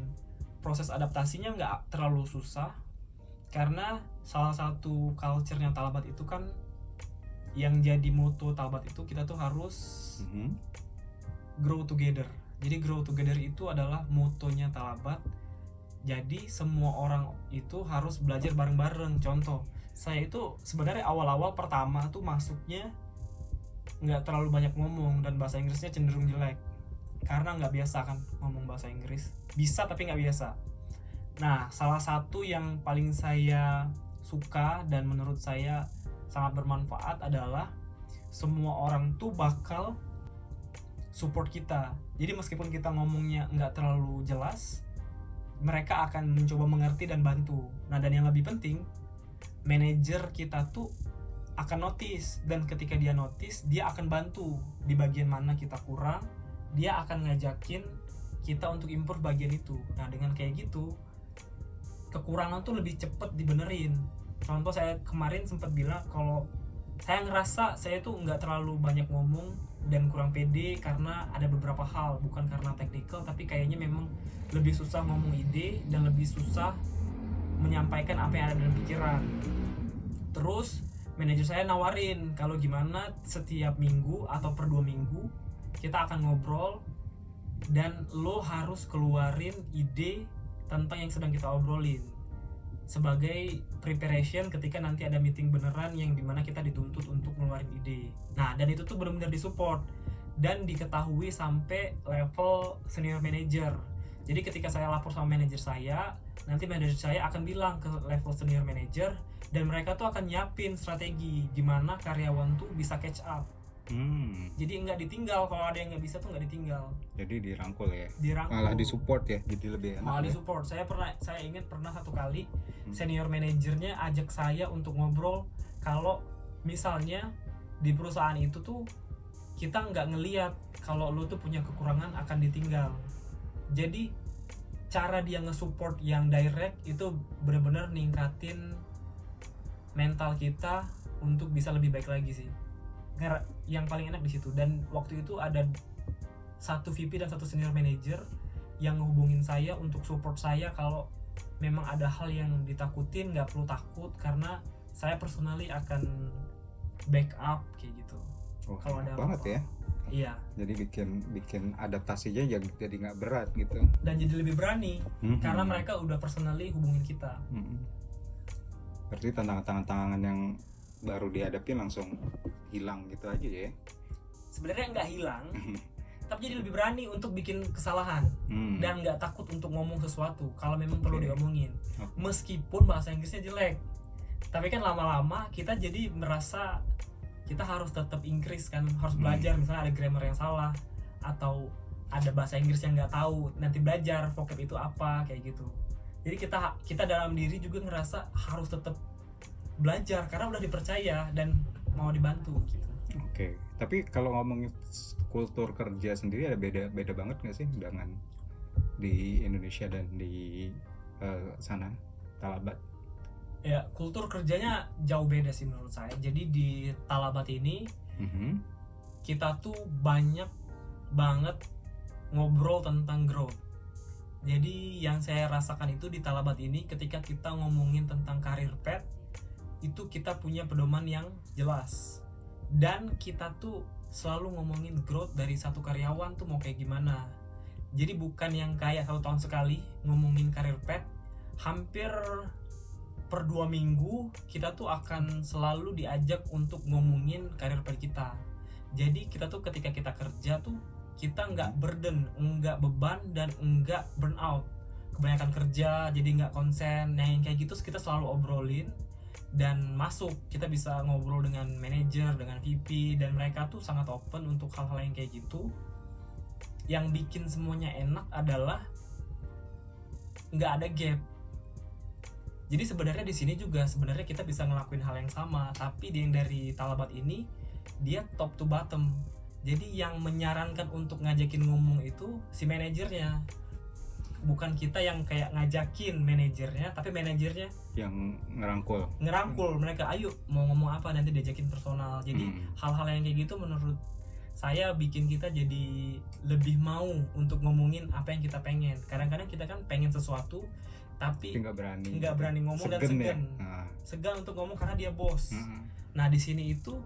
proses adaptasinya nggak terlalu susah karena salah satu culture-nya Talabat itu kan yang jadi moto Talabat itu kita tuh harus Mhm. grow together. Jadi grow together itu adalah motonya Talabat. Jadi semua orang itu harus belajar bareng-bareng. Contoh, saya itu sebenarnya awal-awal pertama tuh masuknya nggak terlalu banyak ngomong dan bahasa Inggrisnya cenderung jelek karena nggak biasa kan ngomong bahasa Inggris. Bisa tapi nggak biasa. Nah, salah satu yang paling saya suka dan menurut saya sangat bermanfaat adalah semua orang tuh bakal support kita. Jadi meskipun kita ngomongnya nggak terlalu jelas, mereka akan mencoba mengerti dan bantu. Nah dan yang lebih penting, manajer kita tuh akan notice dan ketika dia notice, dia akan bantu di bagian mana kita kurang, dia akan ngajakin kita untuk improve bagian itu. Nah dengan kayak gitu, kekurangan tuh lebih cepet dibenerin. Contoh saya kemarin sempat bilang kalau saya ngerasa saya tuh nggak terlalu banyak ngomong dan kurang pede karena ada beberapa hal bukan karena teknikal tapi kayaknya memang lebih susah ngomong ide dan lebih susah menyampaikan apa yang ada dalam pikiran. Terus manajer saya nawarin kalau gimana setiap minggu atau per dua minggu kita akan ngobrol dan lo harus keluarin ide tentang yang sedang kita obrolin sebagai preparation ketika nanti ada meeting beneran yang di mana kita dituntut untuk ngeluarin ide. Nah dan itu tuh benar-benar disupport dan diketahui sampai level senior manager. Jadi ketika saya lapor sama manajer saya, nanti manajer saya akan bilang ke level senior manager dan mereka tuh akan nyiapin strategi gimana karyawan tuh bisa catch up. Hmm, Jadi nggak ditinggal kalau ada yang nggak bisa tuh nggak ditinggal, jadi dirangkul ya. dirangkul. Malah disupport ya, jadi lebih enak. malah ya. disupport. Saya pernah saya ingat pernah satu kali Hmm. senior manajernya ajak saya untuk ngobrol kalau misalnya di perusahaan itu tuh kita nggak ngeliat kalau lu tuh punya kekurangan akan ditinggal. Jadi cara dia nge-support yang direct itu bener-bener ningkatin mental kita untuk bisa lebih baik lagi sih. Yang paling enak di situ dan waktu itu ada satu VP dan satu senior manager yang ngehubungin saya untuk support saya kalau memang ada hal yang ditakutin nggak perlu takut karena saya personally akan backup kayak gitu Oh, kalau ada banget apa-apa. ya. iya Jadi bikin bikin adaptasinya jadi jadi nggak berat gitu. dan jadi lebih berani Mhm. karena mereka udah personally hubungin kita Mhm. Berarti tantangan-tantangan yang baru dihadapi langsung hilang gitu aja ya. sebenarnya nggak hilang tapi jadi lebih berani untuk bikin kesalahan Hmm. dan nggak takut untuk ngomong sesuatu kalau memang perlu Oke. diomongin Oke. meskipun bahasa Inggrisnya jelek tapi kan lama-lama kita jadi merasa kita harus tetap Inggris kan harus Hmm. belajar misalnya ada grammar yang salah atau ada bahasa Inggris yang nggak tahu nanti belajar vocab itu apa kayak gitu jadi kita kita dalam diri juga ngerasa harus tetap belajar karena udah dipercaya dan mau dibantu gitu Oke, tapi kalau ngomongin kultur kerja sendiri ada beda beda banget nggak sih dengan di Indonesia dan di eh, sana Talabat? ya kultur kerjanya jauh beda sih menurut saya jadi di Talabat ini Mhm. kita tuh banyak banget ngobrol tentang growth. Jadi yang saya rasakan itu di Talabat ini ketika kita ngomongin tentang karir pet itu kita punya pedoman yang jelas. Dan kita tuh selalu ngomongin growth dari satu karyawan tuh mau kayak gimana. Jadi bukan yang kayak satu tahun sekali ngomongin karir pet, hampir per dua minggu kita tuh akan selalu diajak untuk ngomongin karir pet kita jadi kita tuh ketika kita kerja tuh kita nggak burden nggak beban dan nggak burnout kebanyakan kerja jadi nggak konsen nah yang kayak gitu kita selalu obrolin dan masuk kita bisa ngobrol dengan manajer dengan VP dan mereka tuh sangat open untuk hal-hal yang kayak gitu. Yang bikin semuanya enak adalah nggak ada gap. Jadi sebenarnya di sini juga sebenarnya kita bisa ngelakuin hal yang sama tapi yang dari Talabat ini dia top to bottom. Jadi yang menyarankan untuk ngajakin ngomong itu si manajernya bukan kita yang kayak ngajakin manajernya tapi manajernya Yang ngerangkul. ngerangkul mereka ayo mau ngomong apa nanti diajakin personal jadi Hmm. hal-hal yang kayak gitu menurut saya bikin kita jadi lebih mau untuk ngomongin apa yang kita pengen kadang-kadang kita kan pengen sesuatu tapi nggak berani. nggak berani ngomong dan Segen ya? segan Nah, segan untuk ngomong karena dia bos mhm. Nah di sini itu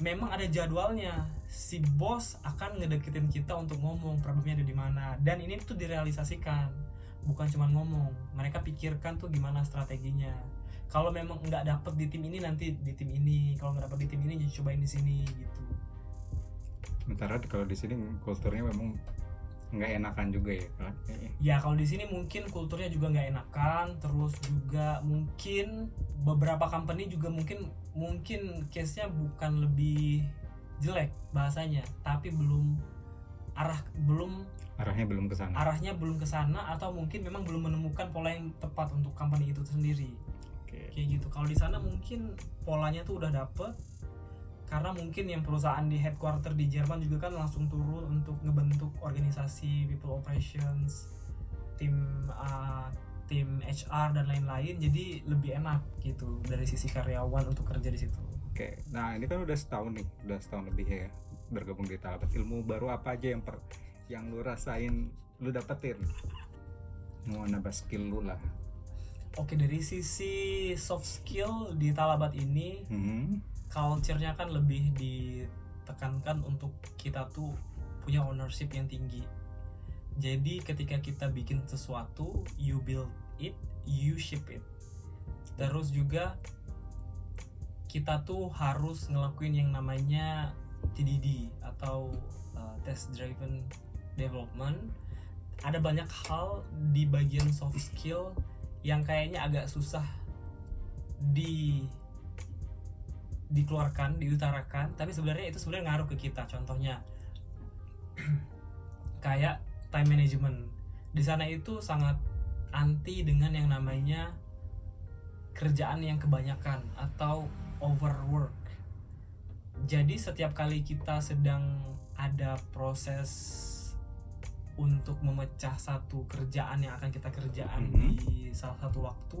memang ada jadwalnya. Si bos akan ngedeketin kita untuk ngomong problemnya ada di mana. Dan ini tuh direalisasikan, bukan cuma ngomong. Mereka pikirkan tuh gimana strateginya. Kalau memang nggak dapet di tim ini nanti di tim ini. Kalau nggak dapet di tim ini cobain di sini gitu. Sementara kalau di sini kulturnya memang nggak enakan juga ya kan? Ya kalau di sini mungkin kulturnya juga nggak enakan. Terus juga mungkin beberapa company juga mungkin mungkin case-nya bukan lebih jelek bahasanya, tapi belum arah belum Arahnya belum ke sana. arahnya belum ke sana atau mungkin memang belum menemukan pola yang tepat untuk company itu sendiri. Oke. Kayak gitu. Kalau di sana mungkin polanya tuh udah dapet karena mungkin yang perusahaan di headquarter di Jerman juga kan langsung turun untuk ngebentuk organisasi people operations, tim uh, tim HR dan lain-lain jadi lebih enak gitu dari sisi karyawan untuk kerja di situ. Oke, nah ini kan udah setahun nih, udah setahun lebih ya bergabung di Talabat. Ilmu baru apa aja yang per, yang lu rasain, lu dapetin? Mau nambah skill lu lah. Oke dari sisi soft skill di Talabat ini Hmm. Culture-nya kan lebih ditekankan untuk kita tuh punya ownership yang tinggi. Jadi ketika kita bikin sesuatu, you build it, you ship it. terus juga kita tuh harus ngelakuin yang namanya TDD atau uh, test driven development ada banyak hal di bagian soft skill yang kayaknya agak susah di dikeluarkan, diutarakan, tapi sebenarnya itu sebenarnya ngaruh ke kita. Contohnya kayak time management. Di sana itu sangat anti dengan yang namanya kerjaan yang kebanyakan atau overwork. Jadi setiap kali kita sedang ada proses untuk memecah satu kerjaan yang akan kita kerjaan Mhm. di salah satu waktu,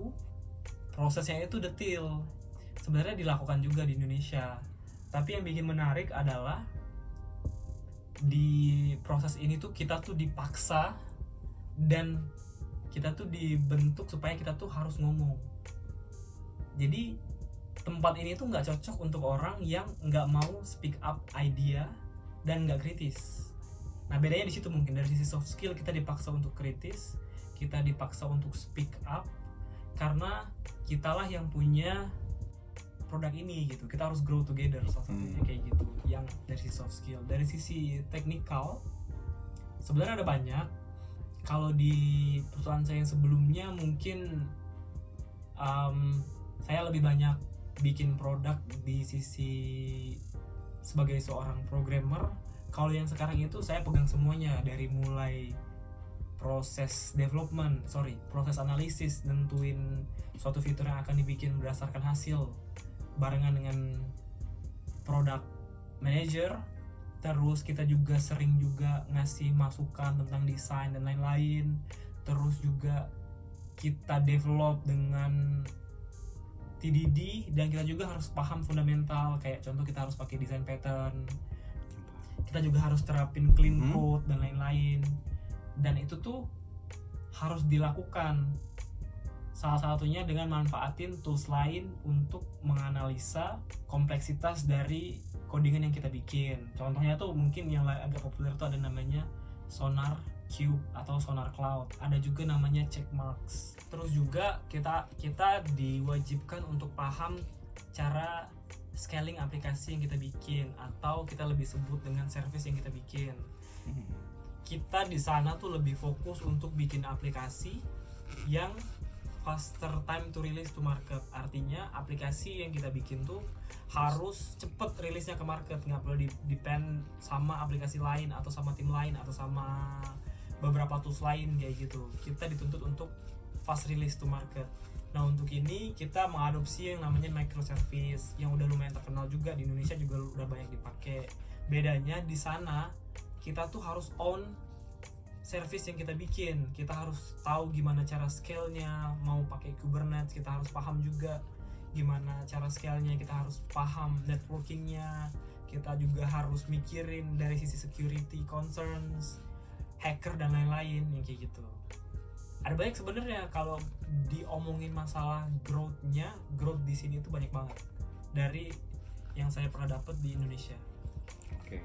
prosesnya itu detail. Sebenarnya dilakukan juga di Indonesia. Tapi yang bikin menarik adalah di proses ini tuh kita tuh dipaksa dan kita tuh dibentuk supaya kita tuh harus ngomong. Jadi tempat ini tuh nggak cocok untuk orang yang nggak mau speak up idea dan nggak kritis. Nah bedanya di situ mungkin dari sisi soft skill kita dipaksa untuk kritis, kita dipaksa untuk speak up karena kitalah yang punya produk ini gitu. Kita harus grow together salah satunya Hmm. kayak gitu. Yang dari sisi soft skill, dari sisi teknikal sebenarnya ada banyak. Kalau di perusahaan saya yang sebelumnya mungkin um, saya lebih banyak bikin produk di sisi sebagai seorang programmer kalau yang sekarang itu saya pegang semuanya dari mulai proses development sorry proses analisis nentuin suatu fitur yang akan dibikin berdasarkan hasil barengan dengan product manager terus kita juga sering juga ngasih masukan tentang desain dan lain-lain. Terus juga kita develop dengan TDD dan kita juga harus paham fundamental kayak contoh kita harus pakai design pattern. Kita juga harus terapin clean Hmm. code dan lain-lain. Dan itu tuh harus dilakukan salah satunya dengan manfaatin tools lain untuk menganalisa kompleksitas dari codingan yang kita bikin. Contohnya tuh mungkin yang agak populer tuh ada namanya sonar cube atau sonar cloud. Ada juga namanya checkmarks. Terus juga kita kita diwajibkan untuk paham cara scaling aplikasi yang kita bikin atau kita lebih sebut dengan service yang kita bikin. Kita di sana tuh lebih fokus untuk bikin aplikasi yang faster time to release to market. Artinya aplikasi yang kita bikin tuh harus cepet rilisnya ke market. Nggak perlu depend sama aplikasi lain atau sama tim lain atau sama beberapa tools lain kayak gitu. Kita dituntut untuk fast release to market. Nah untuk ini kita mengadopsi yang namanya microservice yang udah lumayan terkenal juga di Indonesia juga udah banyak dipakai. Bedanya di sana kita tuh harus own service yang kita bikin. Kita harus tahu gimana cara scale-nya mau pakai Kubernetes kita harus paham juga gimana cara scale-nya kita harus paham networking-nya kita juga harus mikirin dari sisi security concerns hacker dan lain-lain yang kayak gitu. Ada banyak sebenarnya kalau diomongin masalah growth-nya growth di sini itu banyak banget dari yang saya pernah dapet di Indonesia. Oke.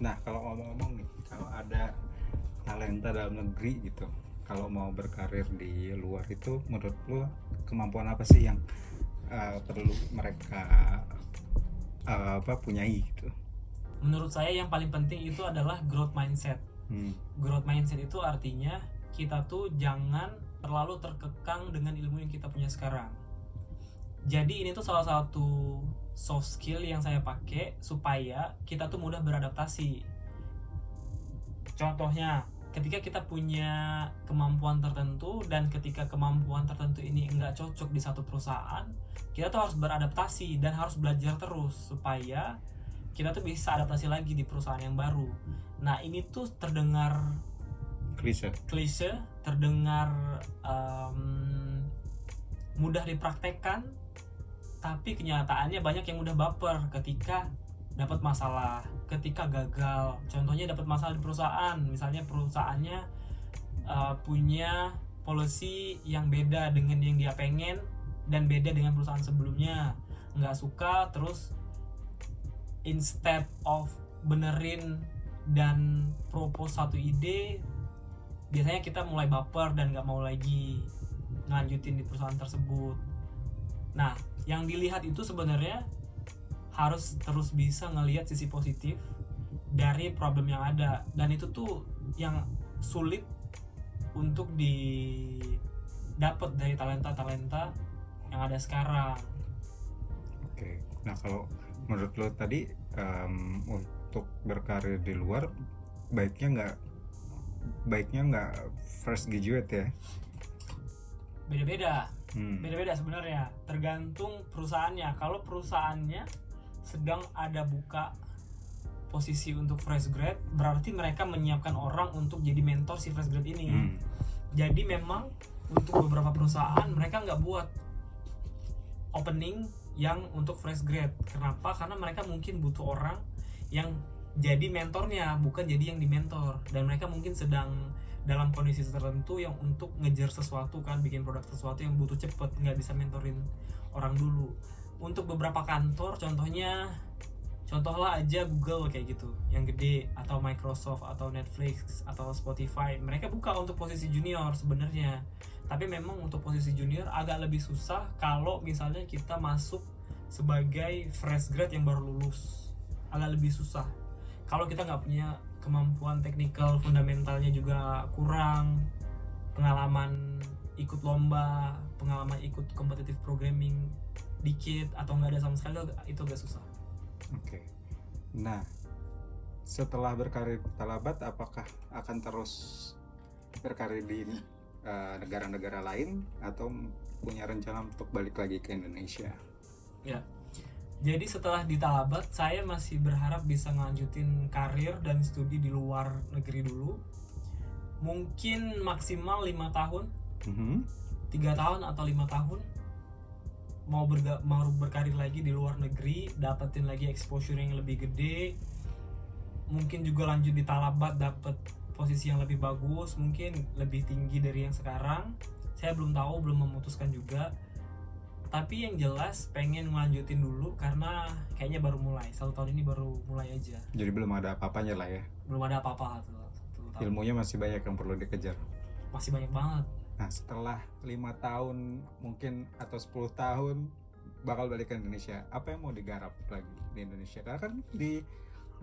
Nah, kalau ngomong-ngomong nih, kalau ada talenta dalam negeri gitu, kalau mau berkarir di luar itu, menurut lu kemampuan apa sih yang uh, perlu mereka uh, apa punyai gitu? menurut saya yang paling penting itu adalah growth mindset Hmm. growth mindset itu artinya kita tuh jangan terlalu terkekang dengan ilmu yang kita punya sekarang. Jadi ini tuh salah satu soft skill yang saya pakai supaya kita tuh mudah beradaptasi. Contohnya, ketika kita punya kemampuan tertentu dan ketika kemampuan tertentu ini nggak cocok di satu perusahaan, kita tuh harus beradaptasi dan harus belajar terus supaya kita tuh bisa adaptasi lagi di perusahaan yang baru. Nah ini tuh terdengar Klise. klise, terdengar em, mudah dipraktekkan, tapi kenyataannya banyak yang mudah baper ketika dapat masalah, ketika gagal. Contohnya dapat masalah di perusahaan, misalnya perusahaannya eh, punya policy yang beda dengan yang dia pengen dan beda dengan perusahaan sebelumnya, nggak suka terus instead of benerin dan propose satu ide biasanya kita mulai baper dan nggak mau lagi ngelanjutin di perusahaan tersebut. Nah, yang dilihat itu sebenarnya harus terus bisa ngelihat sisi positif dari problem yang ada dan itu tuh yang sulit untuk didapat dari talenta-talenta yang ada sekarang. Oke. Nah kalau menurut lo tadi em, untuk berkarir di luar baiknya nggak baiknya nggak fresh graduate ya? Beda-beda. Hmm. beda-beda sebenarnya tergantung perusahaannya kalau perusahaannya sedang ada buka posisi untuk fresh grad berarti mereka menyiapkan orang untuk jadi mentor si fresh grad ini. Hmm. jadi memang untuk beberapa perusahaan mereka nggak buat opening yang untuk fresh grad. Kenapa? Karena mereka mungkin butuh orang yang jadi mentornya bukan jadi yang dimentor dan mereka mungkin sedang dalam kondisi tertentu yang untuk ngejar sesuatu kan bikin produk sesuatu yang butuh cepet nggak bisa mentorin orang dulu untuk beberapa kantor contohnya contohlah aja Google kayak gitu yang gede atau Microsoft atau Netflix atau Spotify. Mereka buka untuk posisi junior sebenarnya. Tapi memang untuk posisi junior agak lebih susah kalau misalnya kita masuk sebagai fresh grad yang baru lulus. Agak lebih susah. Kalau kita nggak punya kemampuan teknikal fundamentalnya juga kurang pengalaman ikut lomba pengalaman ikut competitive programming dikit atau nggak ada sama sekali itu agak- susah Oke. Nah setelah berkarir di Talabat apakah akan terus berkarir di eh, negara-negara lain atau punya rencana untuk balik lagi ke Indonesia? jadi setelah di Talabat saya masih berharap bisa ngelanjutin karir dan studi di luar negeri dulu mungkin maksimal lima tahun Mhm. tiga tahun atau lima tahun mau berga- mau berkarir lagi di luar negeri dapetin lagi exposure yang lebih gede mungkin juga lanjut di Talabat dapet posisi yang lebih bagus mungkin lebih tinggi dari yang sekarang saya belum tahu belum memutuskan juga tapi yang jelas pengen melanjutin dulu karena kayaknya baru mulai satu tahun ini baru mulai aja Jadi belum ada apa-apanya lah ya. belum ada apa-apa satu tahun. Ilmunya masih banyak yang perlu dikejar. masih banyak banget Nah setelah lima tahun mungkin atau 10 tahun bakal balik ke Indonesia, apa yang mau digarap lagi di Indonesia? Karena kan di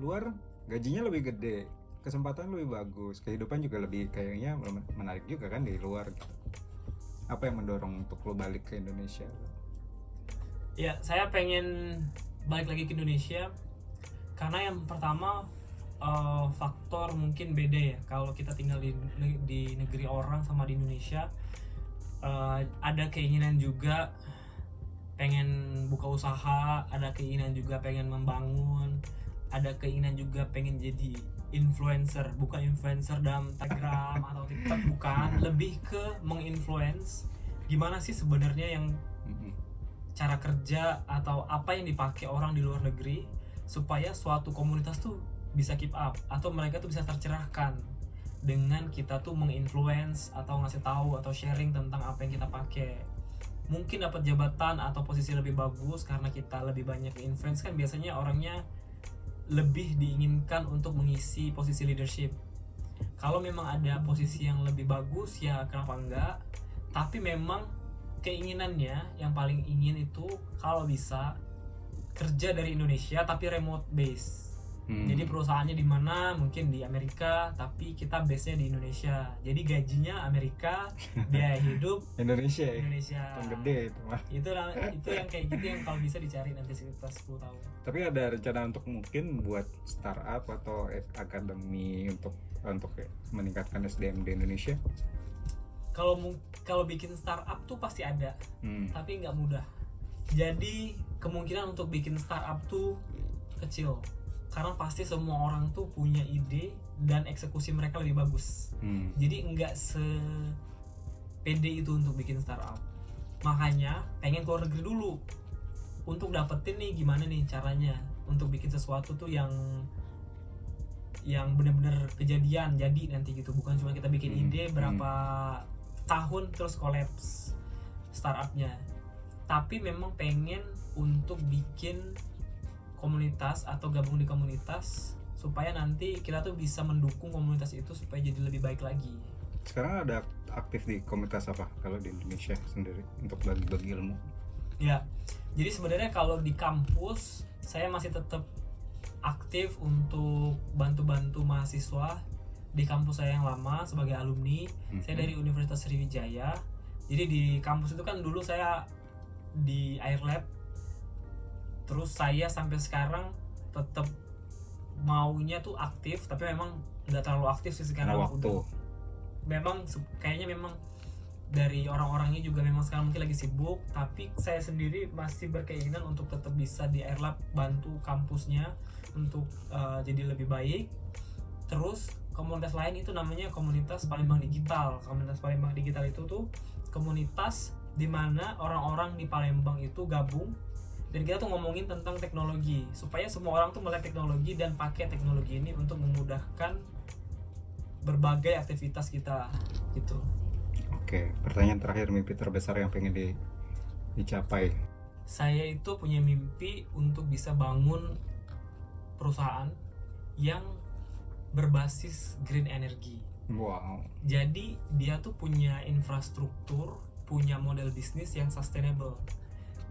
luar gajinya lebih gede, kesempatan lebih bagus, kehidupan juga lebih kayaknya menarik juga kan di luar. Gitu. Apa yang mendorong untuk lo balik ke Indonesia? Ya, saya pengen balik lagi ke Indonesia karena yang pertama eh, faktor mungkin beda ya. Kalau kita tinggal di, di negeri orang sama di Indonesia Eh, ada keinginan juga pengen buka usaha, ada keinginan juga pengen membangun, ada keinginan juga pengen jadi influencer, bukan influencer dalam Instagram atau TikTok bukan, lebih ke menginfluence gimana sih sebenarnya yang cara kerja atau apa yang dipakai orang di luar negeri supaya suatu komunitas tuh bisa keep up atau mereka tuh bisa tercerahkan dengan kita tuh menginfluence atau ngasih tahu atau sharing tentang apa yang kita pakai. Mungkin dapat jabatan atau posisi lebih bagus karena kita lebih banyak influence kan biasanya orangnya lebih diinginkan untuk mengisi posisi leadership. Kalau memang ada posisi yang lebih bagus ya kenapa enggak? Tapi memang keinginannya yang paling ingin itu kalau bisa kerja dari Indonesia tapi remote base. Hmm. Jadi perusahaannya di mana? Mungkin di Amerika, tapi kita base-nya di Indonesia. Jadi gajinya Amerika, biaya hidup Indonesia Indonesia. yang gede itu mah. Itu itu yang kayak gitu yang kalau bisa dicari nanti sekitar 10 tahun. Tapi ada rencana untuk mungkin buat startup atau akademi untuk untuk meningkatkan SDM di Indonesia? Kalau kalau bikin startup tuh pasti ada, Hmm. tapi nggak mudah. Jadi kemungkinan untuk bikin startup tuh kecil karena pasti semua orang tuh punya ide dan eksekusi mereka lebih bagus. Hmm. Jadi nggak se pede itu untuk bikin startup. Makanya pengen keluar negeri dulu untuk dapetin nih gimana nih caranya untuk bikin sesuatu tuh yang yang bener-bener kejadian jadi nanti gitu bukan cuma kita bikin Hmm, ide berapa tahun terus kolaps startupnya tapi memang pengen untuk bikin komunitas atau gabung di komunitas supaya nanti kita tuh bisa mendukung komunitas itu supaya jadi lebih baik lagi Sekarang ada aktif di komunitas apa kalau di Indonesia sendiri untuk bagi-bagi ilmu? Ya, jadi sebenarnya kalau di kampus saya masih tetap aktif untuk bantu-bantu mahasiswa di kampus saya yang lama sebagai alumni. Saya Mhm. dari Universitas Sriwijaya. Jadi di kampus itu kan dulu saya di Air Lab. Terus saya sampai sekarang tetap maunya tuh aktif, tapi memang nggak terlalu aktif sih sekarang. Waktu. Udah- memang kayaknya memang dari orang-orangnya juga memang sekarang mungkin lagi sibuk tapi saya sendiri masih berkeinginan untuk tetap bisa di Airlab bantu kampusnya untuk uh, jadi lebih baik terus komunitas lain itu namanya komunitas Palembang Digital komunitas Palembang Digital itu tuh komunitas di mana orang-orang di Palembang itu gabung dan kita tuh ngomongin tentang teknologi supaya semua orang tuh melihat teknologi dan pakai teknologi ini untuk memudahkan berbagai aktivitas kita gitu Oke, pertanyaan terakhir mimpi terbesar yang pengen di, dicapai. saya itu punya mimpi untuk bisa bangun perusahaan yang berbasis green energy. Wow. Jadi dia tuh punya infrastruktur, punya model bisnis yang sustainable.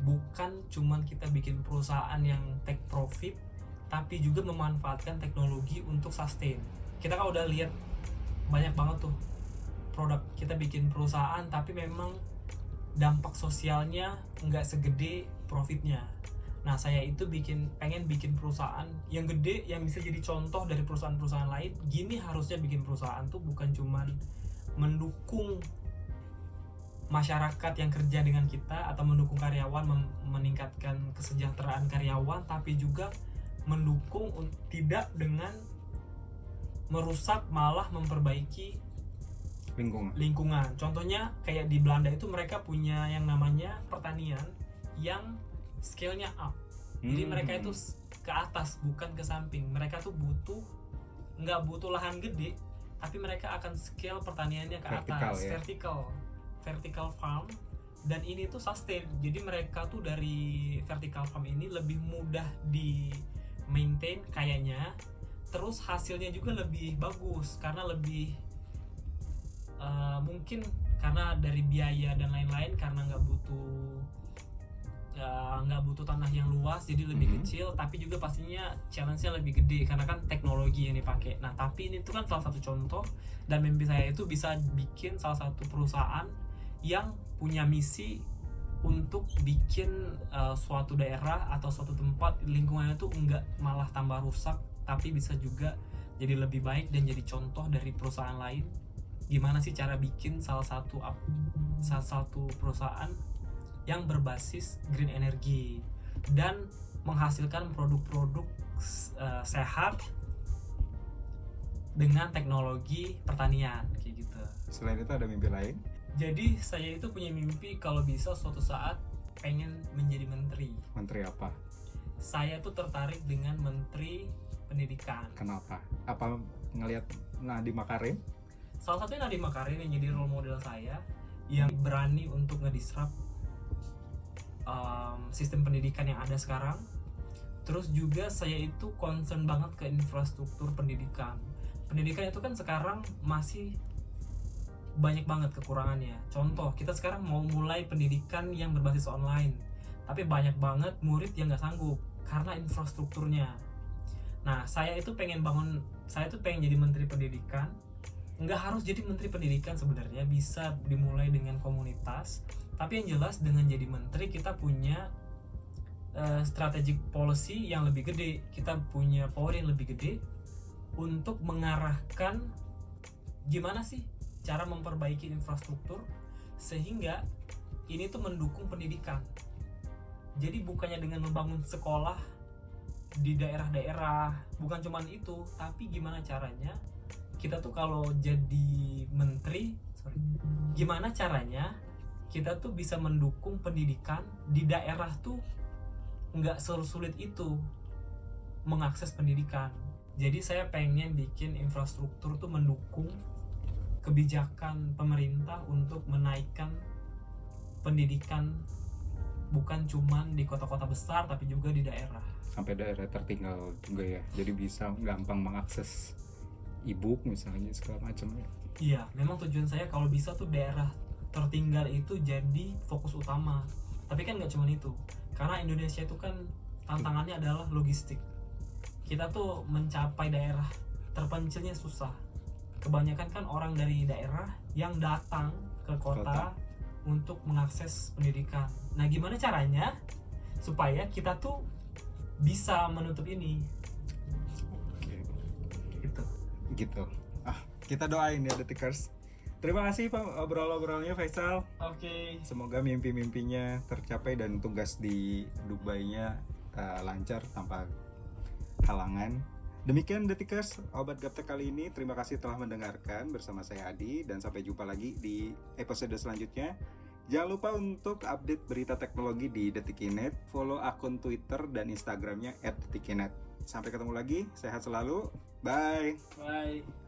Bukan cuman kita bikin perusahaan yang take profit, tapi juga memanfaatkan teknologi untuk sustain. Kita kan udah lihat banyak banget tuh produk kita bikin perusahaan, tapi memang dampak sosialnya nggak segede profitnya. Nah saya itu bikin pengen bikin perusahaan yang gede yang bisa jadi contoh dari perusahaan-perusahaan lain. Gini harusnya bikin perusahaan tuh bukan cuman mendukung masyarakat yang kerja dengan kita atau mendukung karyawan mem- meningkatkan kesejahteraan karyawan, tapi juga mendukung un- tidak dengan merusak malah memperbaiki Lingkungan. lingkungan. Contohnya kayak di Belanda itu mereka punya yang namanya pertanian yang scale-nya up. Jadi Hmm. mereka itu ke atas bukan ke samping. Mereka tuh butuh nggak butuh lahan gede, tapi mereka akan scale pertaniannya ke Vertikal, atas, ya. vertical, vertical farm. Dan ini tuh sustain. Jadi mereka tuh dari vertical farm ini lebih mudah di maintain kayaknya. Terus hasilnya juga lebih bagus karena lebih eh, mungkin karena dari biaya dan lain-lain karena nggak butuh eh, nggak butuh tanah yang luas jadi lebih Mhm. kecil tapi juga pastinya challenge-nya lebih gede karena kan teknologi yang dipakai nah tapi ini tuh kan salah satu contoh dan mimpi saya itu bisa bikin salah satu perusahaan yang punya misi untuk bikin eh, suatu daerah atau suatu tempat lingkungannya tuh nggak malah tambah rusak tapi bisa juga jadi lebih baik dan jadi contoh dari perusahaan lain gimana sih cara bikin salah satu salah satu perusahaan yang berbasis green energy dan menghasilkan produk-produk eh, sehat dengan teknologi pertanian kayak gitu. Selain itu ada mimpi lain? Jadi saya itu punya mimpi kalau bisa suatu saat pengen menjadi menteri. Menteri apa? Saya tuh tertarik dengan menteri pendidikan. Kenapa? Apa ngelihat Nadiem Makarim? Salah satunya Nadiem Makarim yang jadi role model saya yang berani untuk ngedisrupt um, sistem pendidikan yang ada sekarang. Terus juga saya itu concern banget ke infrastruktur pendidikan. Pendidikan itu kan sekarang masih banyak banget kekurangannya. Contoh, kita sekarang mau mulai pendidikan yang berbasis online, tapi banyak banget murid yang nggak sanggup karena infrastrukturnya. Nah, saya itu pengen bangun, saya itu pengen jadi menteri pendidikan. Nggak harus jadi menteri pendidikan sebenarnya, bisa dimulai dengan komunitas. Tapi yang jelas dengan jadi menteri kita punya eh, strategic policy yang lebih gede, kita punya power yang lebih gede untuk mengarahkan gimana sih cara memperbaiki infrastruktur sehingga ini tuh mendukung pendidikan. Jadi bukannya dengan membangun sekolah di daerah-daerah, bukan cuman itu, tapi gimana caranya kita tuh kalau jadi menteri, sorry, gimana caranya kita tuh bisa mendukung pendidikan di daerah tuh nggak sulit itu mengakses pendidikan. Jadi saya pengen bikin infrastruktur tuh mendukung kebijakan pemerintah untuk menaikkan pendidikan bukan cuman di kota-kota besar tapi juga di daerah. Sampai daerah tertinggal juga ya. Jadi bisa gampang mengakses e-book misalnya segala macam ya. Iya, memang tujuan saya kalau bisa tuh daerah tertinggal itu jadi fokus utama. tapi kan nggak cuma itu karena Indonesia itu kan tantangannya adalah logistik kita tuh mencapai daerah terpencilnya susah kebanyakan kan orang dari daerah yang datang ke kota, Kota. untuk mengakses pendidikan nah gimana caranya supaya kita tuh bisa menutup ini Oke. gitu Gitu. Ah, kita doain ya Detikers. Terima kasih Pak obrol-obrolnya Faisal. oke Semoga mimpi-mimpinya tercapai dan tugas di Dubai-nya uh, lancar tanpa halangan. Demikian Detikers, obat gaptek kali ini. Terima kasih telah mendengarkan bersama saya Adi dan sampai jumpa lagi di episode selanjutnya. Jangan lupa untuk update berita teknologi di Detikinet, follow akun Twitter dan Instagramnya @detikinet. Sampai ketemu lagi, sehat selalu. Bye. bye